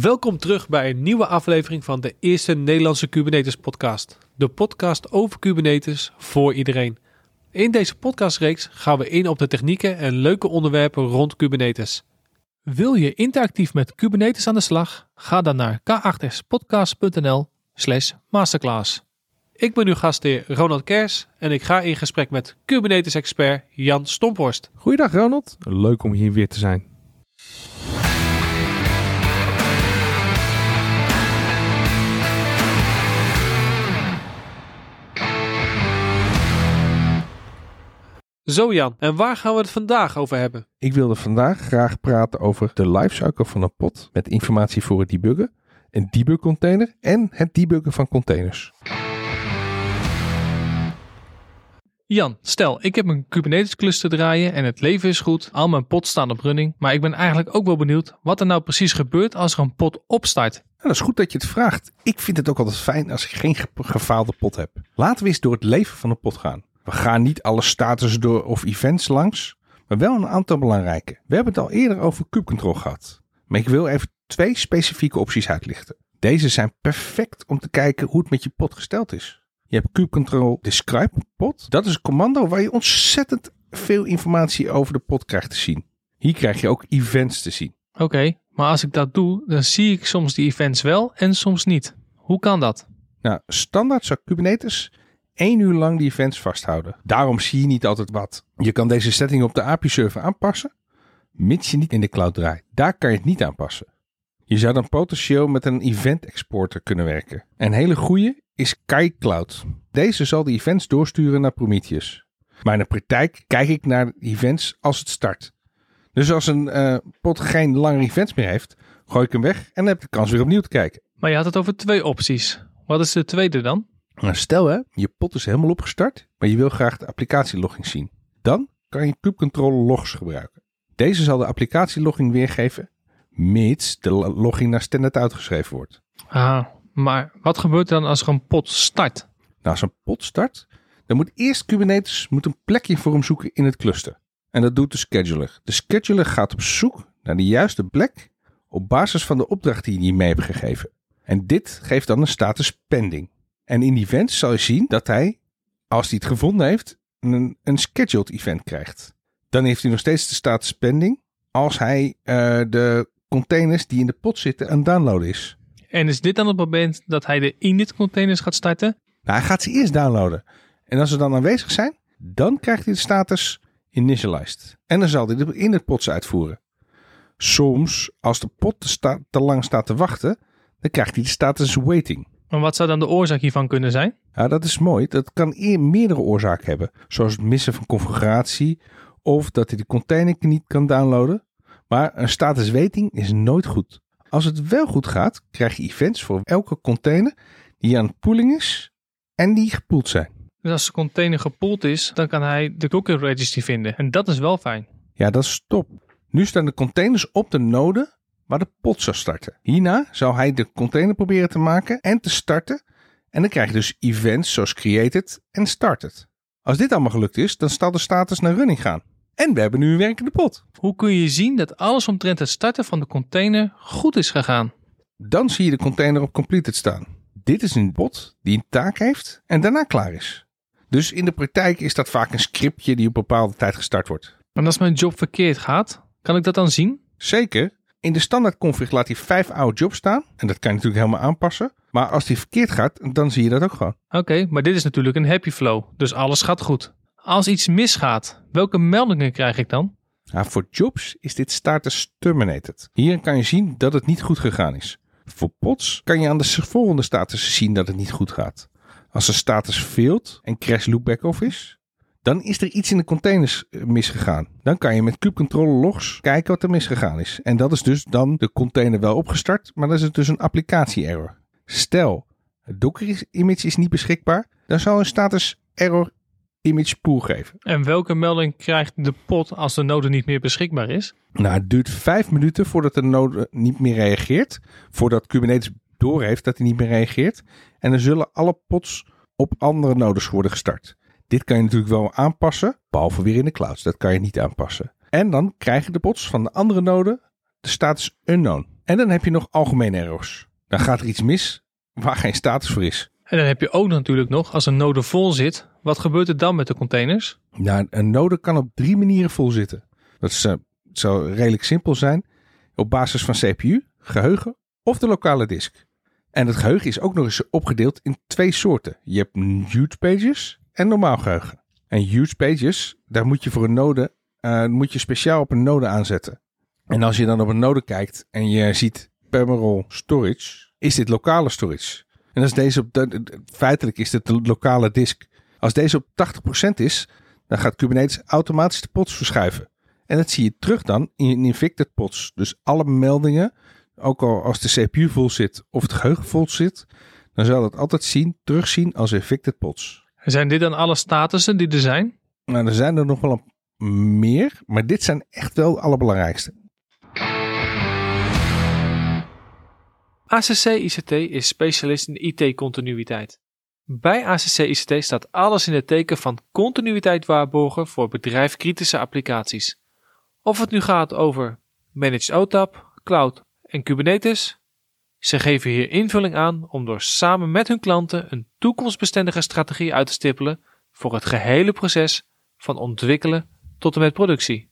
Welkom terug bij een nieuwe aflevering van de eerste Nederlandse Kubernetes podcast. De podcast over Kubernetes voor iedereen. In deze podcastreeks gaan we in op de technieken en leuke onderwerpen rond Kubernetes. Wil je interactief met Kubernetes aan de slag? Ga dan naar k8spodcast.nl slash masterclass. Ik ben uw gastheer Ronald Kers en ik ga in gesprek met Kubernetes-expert Jan Stomphorst. Goeiedag Ronald, leuk om hier weer te zijn. Zo Jan, en waar gaan we het vandaag over hebben? Ik wilde vandaag graag praten over de lifecycle van een pod met informatie voor het debuggen, een debug container en het debuggen van containers. Jan, stel ik heb een Kubernetes cluster draaien en het leven is goed, al mijn pods staan op running, maar ik ben eigenlijk ook wel benieuwd wat er nou precies gebeurt als er een pod opstart. Nou, dat is goed dat je het vraagt. Ik vind het ook altijd fijn als ik geen ge- gefaalde pod heb. Laten we eens door het leven van een pod gaan. We gaan niet alle status door of events langs, maar wel een aantal belangrijke. We hebben het al eerder over kubecontrol gehad, maar ik wil even twee specifieke opties uitlichten. Deze zijn perfect om te kijken hoe het met je pod gesteld is. Je hebt kubecontrol describe pod. Dat is een commando waar je ontzettend veel informatie over de pod krijgt te zien. Hier krijg je ook events te zien. Oké, maar als ik dat doe, dan zie ik soms die events wel en soms niet. Hoe kan dat? Nou, standaard zou Kubernetes één uur lang die events vasthouden. Daarom zie je niet altijd wat. Je kan deze setting op de API-server aanpassen, mits je niet in de cloud draait. Daar kan je het niet aanpassen. Je zou dan potentieel met een event exporter kunnen werken. Een hele goede is Kai Cloud. Deze zal de events doorsturen naar Prometheus. Maar in de praktijk kijk ik naar events als het start. Dus als een eh pot geen lange events meer heeft, gooi ik hem weg en heb ik de kans weer opnieuw te kijken. Maar je had het over twee opties. Wat is de tweede dan? Nou, stel hè, je pot is helemaal opgestart, maar je wil graag de applicatielogging zien. Dan kan je kubecontrol logs gebruiken. Deze zal de applicatielogging weergeven, mits de lo- logging naar standaard uitgeschreven wordt. Ah, maar wat gebeurt er dan als er een pod start? Nou, als een pot start, dan moet eerst Kubernetes moet een plekje voor hem zoeken in het cluster. En dat doet de scheduler. De scheduler gaat op zoek naar de juiste plek op basis van de opdracht die je mee hebt gegeven. En dit geeft dan een status pending. En in die event zal je zien dat hij, als hij het gevonden heeft, een, een scheduled event krijgt. Dan heeft hij nog steeds de status pending als hij eh, de containers die in de pot zitten aan downloaden is. En is dit dan het moment dat hij de init containers gaat starten? Nou, hij gaat ze eerst downloaden. En als ze dan aanwezig zijn, dan krijgt hij de status initialized. En dan zal hij de in het pods uitvoeren. Soms, als de pot te, te lang staat te wachten, dan krijgt hij de status waiting. Maar wat zou dan de oorzaak hiervan kunnen zijn? Ja, dat is mooi. Dat kan eer meerdere oorzaken hebben. Zoals het missen van configuratie of dat hij de container niet kan downloaden. Maar een status waiting is nooit goed. Als het wel goed gaat, krijg je events voor elke container die aan het pooling is en die gepoeld zijn. Dus als de container gepoeld is, dan kan hij de Docker registry vinden. En dat is wel fijn. Ja, dat is top. Nu staan de containers op de node waar de pot zou starten. Hierna zou hij de container proberen te maken en te starten. En dan krijg je dus events zoals created en started. Als dit allemaal gelukt is, dan zal de status naar running gaan. En we hebben nu een werkende pot. Hoe kun je zien dat alles omtrent het starten van de container goed is gegaan? Dan zie je de container op completed staan. Dit is een pot die een taak heeft en daarna klaar is. Dus in de praktijk is dat vaak een scriptje die op bepaalde tijd gestart wordt. Maar als mijn job verkeerd gaat, kan ik dat dan zien? Zeker. In de standaard config laat hij vijf oude jobs staan. En dat kan je natuurlijk helemaal aanpassen. Maar als die verkeerd gaat, dan zie je dat ook gewoon. Oké, maar dit is natuurlijk een happy flow, dus alles gaat goed. Als iets misgaat, welke meldingen krijg ik dan? Nou, voor jobs is dit status terminated. Hier kan je zien dat het niet goed gegaan is. Voor pods kan je aan de volgende status zien dat het niet goed gaat. Als de status failed en crash loopback off is, dan is er iets in de containers eh, misgegaan. Dan kan je met kubecontrol logs kijken wat er misgegaan is. En dat is dus dan de container wel opgestart, maar dat is dus een applicatie error. Stel, het Docker image is niet beschikbaar, dan zal een status error image pool geven. En welke melding krijgt de pod als de node niet meer beschikbaar is? Nou, het duurt vijf minuten voordat de node niet meer reageert. Voordat Kubernetes doorheeft dat hij niet meer reageert. En dan zullen alle pods op andere nodes worden gestart. Dit kan je natuurlijk wel aanpassen, behalve weer in de clouds. Dat kan je niet aanpassen. En dan krijgen de pods van de andere node de status unknown. En dan heb je nog algemene errors. Dan gaat er iets mis waar geen status voor is. En dan heb je ook natuurlijk nog, als een node vol zit, wat gebeurt er dan met de containers? Nou, een node kan op drie manieren vol zitten. Dat is, uh, zou redelijk simpel zijn. Op basis van CPU, geheugen of de lokale disk. En het geheugen is ook nog eens opgedeeld in twee soorten. Je hebt huge pages en normaal geheugen. En huge pages, daar moet je voor een node, uh, moet je speciaal op een node aanzetten. En als je dan op een node kijkt en je ziet permanent storage, is dit lokale storage. En als deze op, feitelijk is dit de lokale disk. Als deze op 80% is, dan gaat Kubernetes automatisch de pods verschuiven. En dat zie je terug dan in infected pods. Dus alle meldingen, ook al als de CPU vol zit of het geheugen vol zit, dan zal dat altijd zien, terugzien als infected pods. Zijn dit dan alle statussen die er zijn? Nou, er zijn er nog wel meer, maar dit zijn echt wel de allerbelangrijkste. ACC ICT is specialist in IT-continuïteit. Bij ACC ICT staat alles in het teken van continuïteit waarborgen voor bedrijfkritische applicaties. Of het nu gaat over Managed OTAP, Cloud en Kubernetes, ze geven hier invulling aan om door samen met hun klanten een toekomstbestendige strategie uit te stippelen voor het gehele proces van ontwikkelen tot en met productie.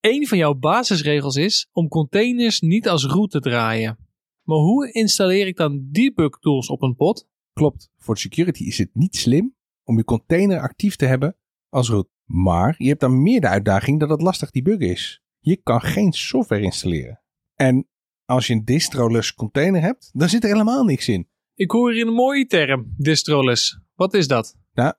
Een van jouw basisregels is om containers niet als root te draaien. Maar hoe installeer ik dan debug tools op een pod? Klopt, voor security is het niet slim om je container actief te hebben als root. Maar je hebt dan meer de uitdaging dat het lastig debuggen is. Je kan geen software installeren. En als je een distroless container hebt, dan zit er helemaal niks in. Ik hoor hier een mooie term, distroless. Wat is dat? Nou,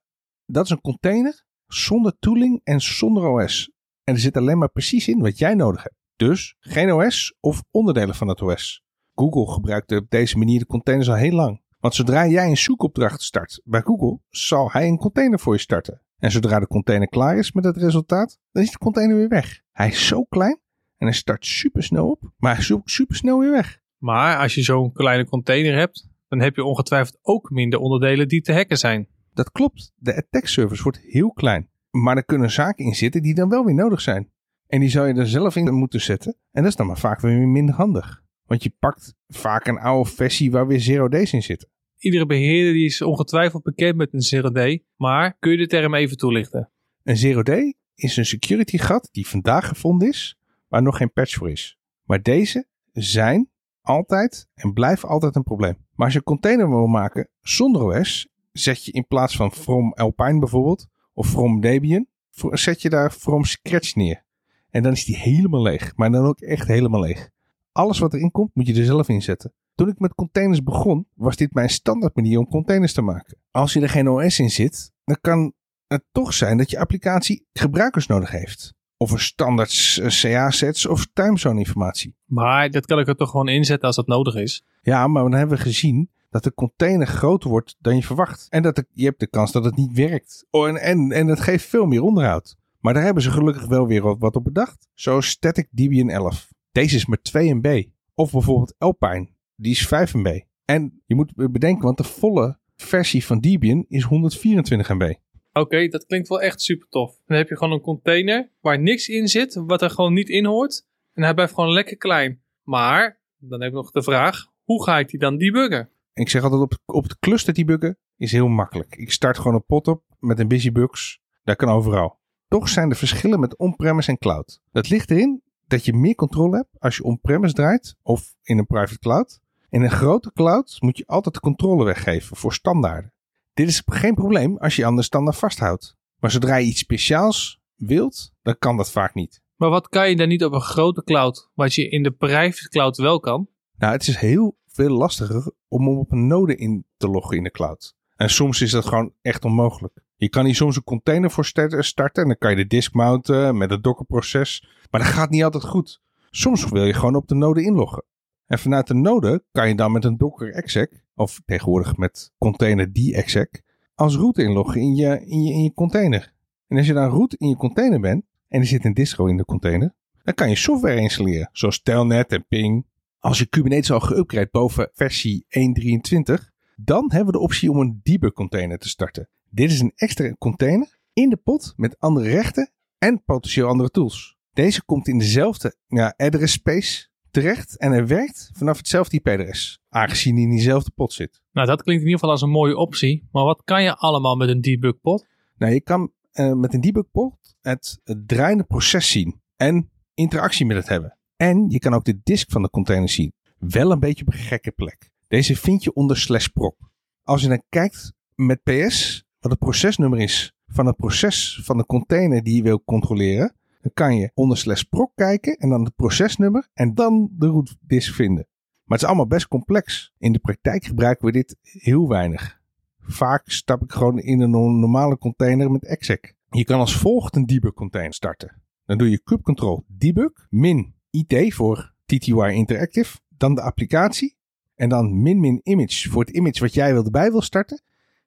dat is een container zonder tooling en zonder OS. En er zit alleen maar precies in wat jij nodig hebt. Dus geen OS of onderdelen van het OS. Google gebruikt op deze manier de containers al heel lang. Want zodra jij een zoekopdracht start bij Google, zal hij een container voor je starten. En zodra de container klaar is met het resultaat, dan is de container weer weg. Hij is zo klein en hij start super snel op, maar hij zoekt super snel weer weg. Maar als je zo'n kleine container hebt, dan heb je ongetwijfeld ook minder onderdelen die te hacken zijn. Dat klopt. De attack surface wordt heel klein. Maar er kunnen zaken in zitten die dan wel weer nodig zijn. En die zou je er zelf in moeten zetten. En dat is dan maar vaak weer minder handig. Want je pakt vaak een oude versie waar weer zero D's in zitten. Iedere beheerder die is ongetwijfeld bekend met een zero day. Maar kun je de term even toelichten? Een zero day is een security gat die vandaag gevonden is, waar nog geen patch voor is. Maar deze zijn altijd en blijven altijd een probleem. Maar als je een container wil maken zonder OS, zet je in plaats van from Alpine bijvoorbeeld, of from Debian, zet je daar from Scratch neer. En dan is die helemaal leeg, maar dan ook echt helemaal leeg. Alles wat erin komt, moet je er zelf in zetten. Toen ik met containers begon, was dit mijn standaard manier om containers te maken. Als je er geen OS in zit, dan kan het toch zijn dat je applicatie gebruikers nodig heeft. Of een standaard CA-sets of timezone informatie. Maar dat kan ik er toch gewoon inzetten als dat nodig is? Ja, maar dan hebben we gezien dat de container groter wordt dan je verwacht. En dat je hebt de kans dat het niet werkt. Oh, en, en, en het geeft veel meer onderhoud. Maar daar hebben ze gelukkig wel weer wat op bedacht. Zoals Static Debian 11. Deze is maar 2 MB. Of bijvoorbeeld Alpine. Die is 5 MB. En je moet bedenken, want de volle versie van Debian is 124 MB. Oké, dat klinkt wel echt super tof. Dan heb je gewoon een container waar niks in zit, wat er gewoon niet in hoort. En hij blijft gewoon lekker klein. Maar, dan heb ik nog de vraag, hoe ga ik die dan debuggen? ik zeg altijd op, op het cluster debuggen is heel makkelijk. Ik start gewoon een pot op met een busybugs. Dat kan overal. Toch zijn er verschillen met on-premise en cloud. Dat ligt erin dat je meer controle hebt als je on-premise draait of in een private cloud. In een grote cloud moet je altijd de controle weggeven voor standaarden. Dit is geen probleem als je aan de standaard vasthoudt. Maar zodra je iets speciaals wilt, dan kan dat vaak niet. Maar wat kan je dan niet op een grote cloud, wat je in de private cloud wel kan? Nou, het is heel veel lastiger om op een node in te loggen in de cloud. En soms is dat gewoon echt onmogelijk. Je kan hier soms een container voor starten en dan kan je de disk mounten met het dockerproces. Maar dat gaat niet altijd goed. Soms wil je gewoon op de node inloggen. En vanuit de node kan je dan met een docker exec, of tegenwoordig met container exec, als root inloggen in je, in, je, in je container. En als je dan root in je container bent, en er zit een distro in de container, dan kan je software installeren, zoals Telnet en Ping als je Kubernetes al geüpgrade boven versie 1.23, dan hebben we de optie om een debug container te starten. Dit is een extra container in de pot met andere rechten en potentieel andere tools. Deze komt in dezelfde ja, address space terecht en hij werkt vanaf hetzelfde IP-adres, aangezien hij in diezelfde pot zit. Nou, dat klinkt in ieder geval als een mooie optie. Maar wat kan je allemaal met een debug pot? Nou, je kan uh, met een debug pot het, het draaiende proces zien en interactie met het hebben. En je kan ook de disk van de container zien. Wel een beetje op een gekke plek. Deze vind je onder slash prop. Als je dan kijkt met PS, wat het procesnummer is van het proces van de container die je wil controleren, dan kan je onder slash proc kijken en dan het procesnummer en dan de root disk vinden. Maar het is allemaal best complex. In de praktijk gebruiken we dit heel weinig. Vaak stap ik gewoon in een normale container met exec. Je kan als volgt een debug container starten. Dan doe je kubectl debug min IT voor TTY Interactive, dan de applicatie en dan min min image voor het image wat jij erbij wil starten.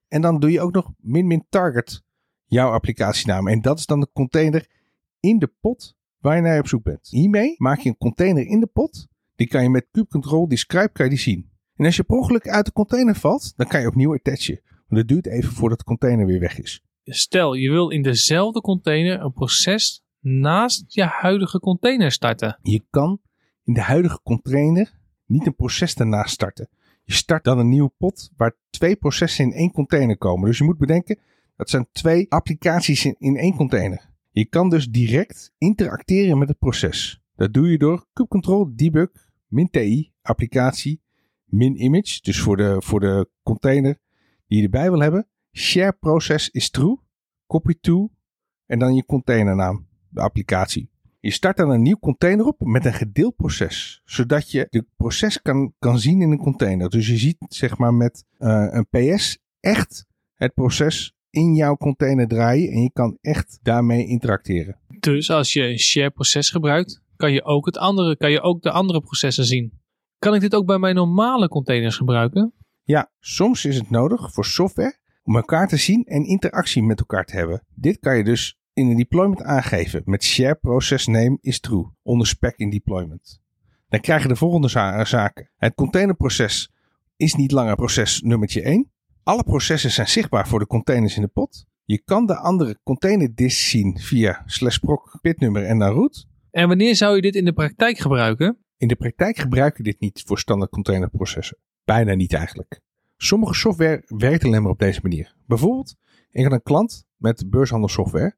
En dan doe je ook nog min min target jouw applicatienaam. En dat is dan de container in de pot waar je naar op zoek bent. Hiermee maak je een container in de pot. Die kan je met kubectl describe kan je die zien. En als je per ongeluk uit de container valt, dan kan je opnieuw attachen. Want het duurt even voordat de container weer weg is. Stel, je wil in dezelfde container een proces naast je huidige container starten. Je kan in de huidige container niet een proces ernaast starten. Je start dan een nieuwe pot waar twee processen in één container komen. Dus je moet bedenken, dat zijn twee applicaties in, in één container. Je kan dus direct interacteren met het proces. Dat doe je door kubectl debug min ti applicatie min image. Dus voor de, voor de container die je erbij wil hebben. Share process is true. Copy to. En dan je containernaam. De applicatie. Je start dan een nieuw container op met een gedeeld proces. Zodat je het proces kan, kan zien in een container. Dus je ziet zeg maar met uh, een PS echt het proces in jouw container draaien. En je kan echt daarmee interacteren. Dus als je een share proces gebruikt, kan je ook, het andere, kan je ook de andere processen zien. Kan ik dit ook bij mijn normale containers gebruiken? Ja, soms is het nodig voor software om elkaar te zien en interactie met elkaar te hebben. Dit kan je dus in een deployment aangeven met share process name is true onder spec in deployment. Dan krijg je de volgende zaken. Het containerproces is niet langer proces nummertje 1. Alle processen zijn zichtbaar voor de containers in de pot. Je kan de andere containerdist zien via slash proc pitnummer en naar root. En wanneer zou je dit in de praktijk gebruiken? In de praktijk gebruik je dit niet voor standaard containerprocessen. Bijna niet eigenlijk. Sommige software werkt alleen maar op deze manier. Bijvoorbeeld, ik had een klant met beurshandelsoftware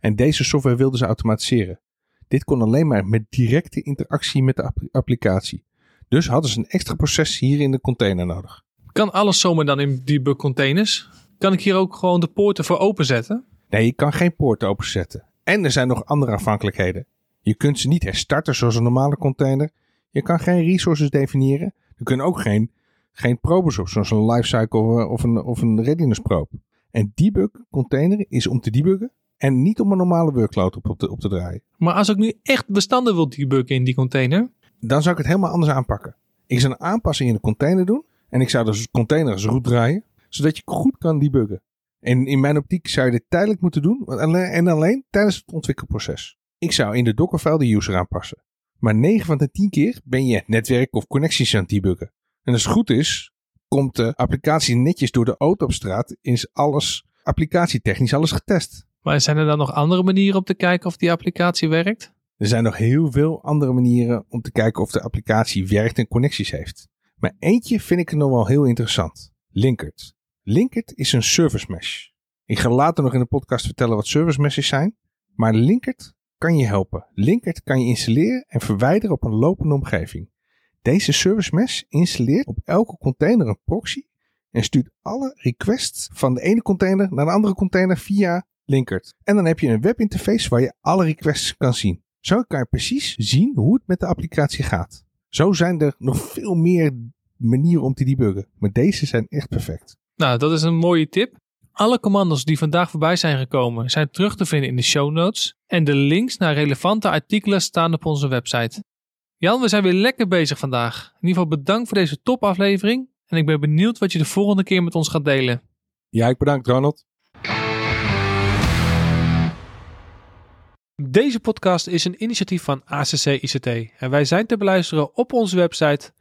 en deze software wilden ze automatiseren. Dit kon alleen maar met directe interactie met de applicatie. Dus hadden ze een extra proces hier in de container nodig. Kan alles zomaar dan in debug containers? Kan ik hier ook gewoon de poorten voor openzetten? Nee, je kan geen poorten openzetten. En er zijn nog andere afhankelijkheden. Je kunt ze niet herstarten zoals een normale container. Je kan geen resources definiëren. Er kunnen ook geen, geen probes op, zoals een lifecycle of een, of een readiness probe. En debug container is om te debuggen en niet om een normale workload op, op, te, op te draaien. Maar als ik nu echt bestanden wil debuggen in die container? Dan zou ik het helemaal anders aanpakken. Ik zou een aanpassing in de container doen. En ik zou dus container als root draaien. Zodat je goed kan debuggen. En in mijn optiek zou je dit tijdelijk moeten doen. En alleen tijdens het ontwikkelproces. Ik zou in de Dockerfile de user aanpassen. Maar 9 van de 10 keer ben je netwerk of connecties aan het debuggen. En als het goed is, komt de applicatie netjes door de auto op straat. Is alles applicatietechnisch alles getest. Maar zijn er dan nog andere manieren om te kijken of die applicatie werkt? Er zijn nog heel veel andere manieren om te kijken of de applicatie werkt en connecties heeft. Maar eentje vind ik nog wel heel interessant. Linkert. Linkert is een service mesh. Ik ga later nog in de podcast vertellen wat service meshes zijn. Maar Linkert kan je helpen. Linkert kan je installeren en verwijderen op een lopende omgeving. Deze service mesh installeert op elke container een proxy en stuurt alle requests van de ene container naar de andere container via Linkert. En dan heb je een webinterface waar je alle requests kan zien. Zo kan je precies zien hoe het met de applicatie gaat. Zo zijn er nog veel meer manieren om te debuggen. Maar deze zijn echt perfect. Nou, dat is een mooie tip. Alle commando's die vandaag voorbij zijn gekomen zijn terug te vinden in de show notes. En de links naar relevante artikelen staan op onze website. Jan, we zijn weer lekker bezig vandaag. In ieder geval bedankt voor deze topaflevering. En ik ben benieuwd wat je de volgende keer met ons gaat delen. Ja, ik bedankt Ronald. Deze podcast is een initiatief van ACC ICT en wij zijn te beluisteren op onze website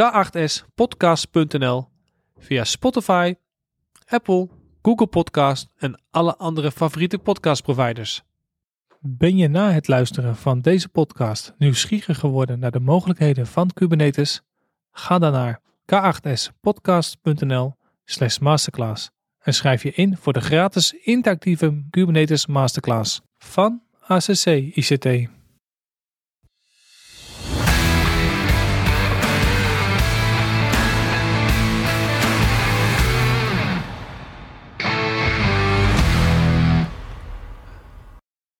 k8spodcast.nl via Spotify, Apple, Google Podcast en alle andere favoriete podcastproviders. Ben je na het luisteren van deze podcast nieuwsgierig geworden naar de mogelijkheden van Kubernetes? Ga dan naar k8spodcast.nl slash masterclass en schrijf je in voor de gratis interactieve Kubernetes masterclass van ACC ICT.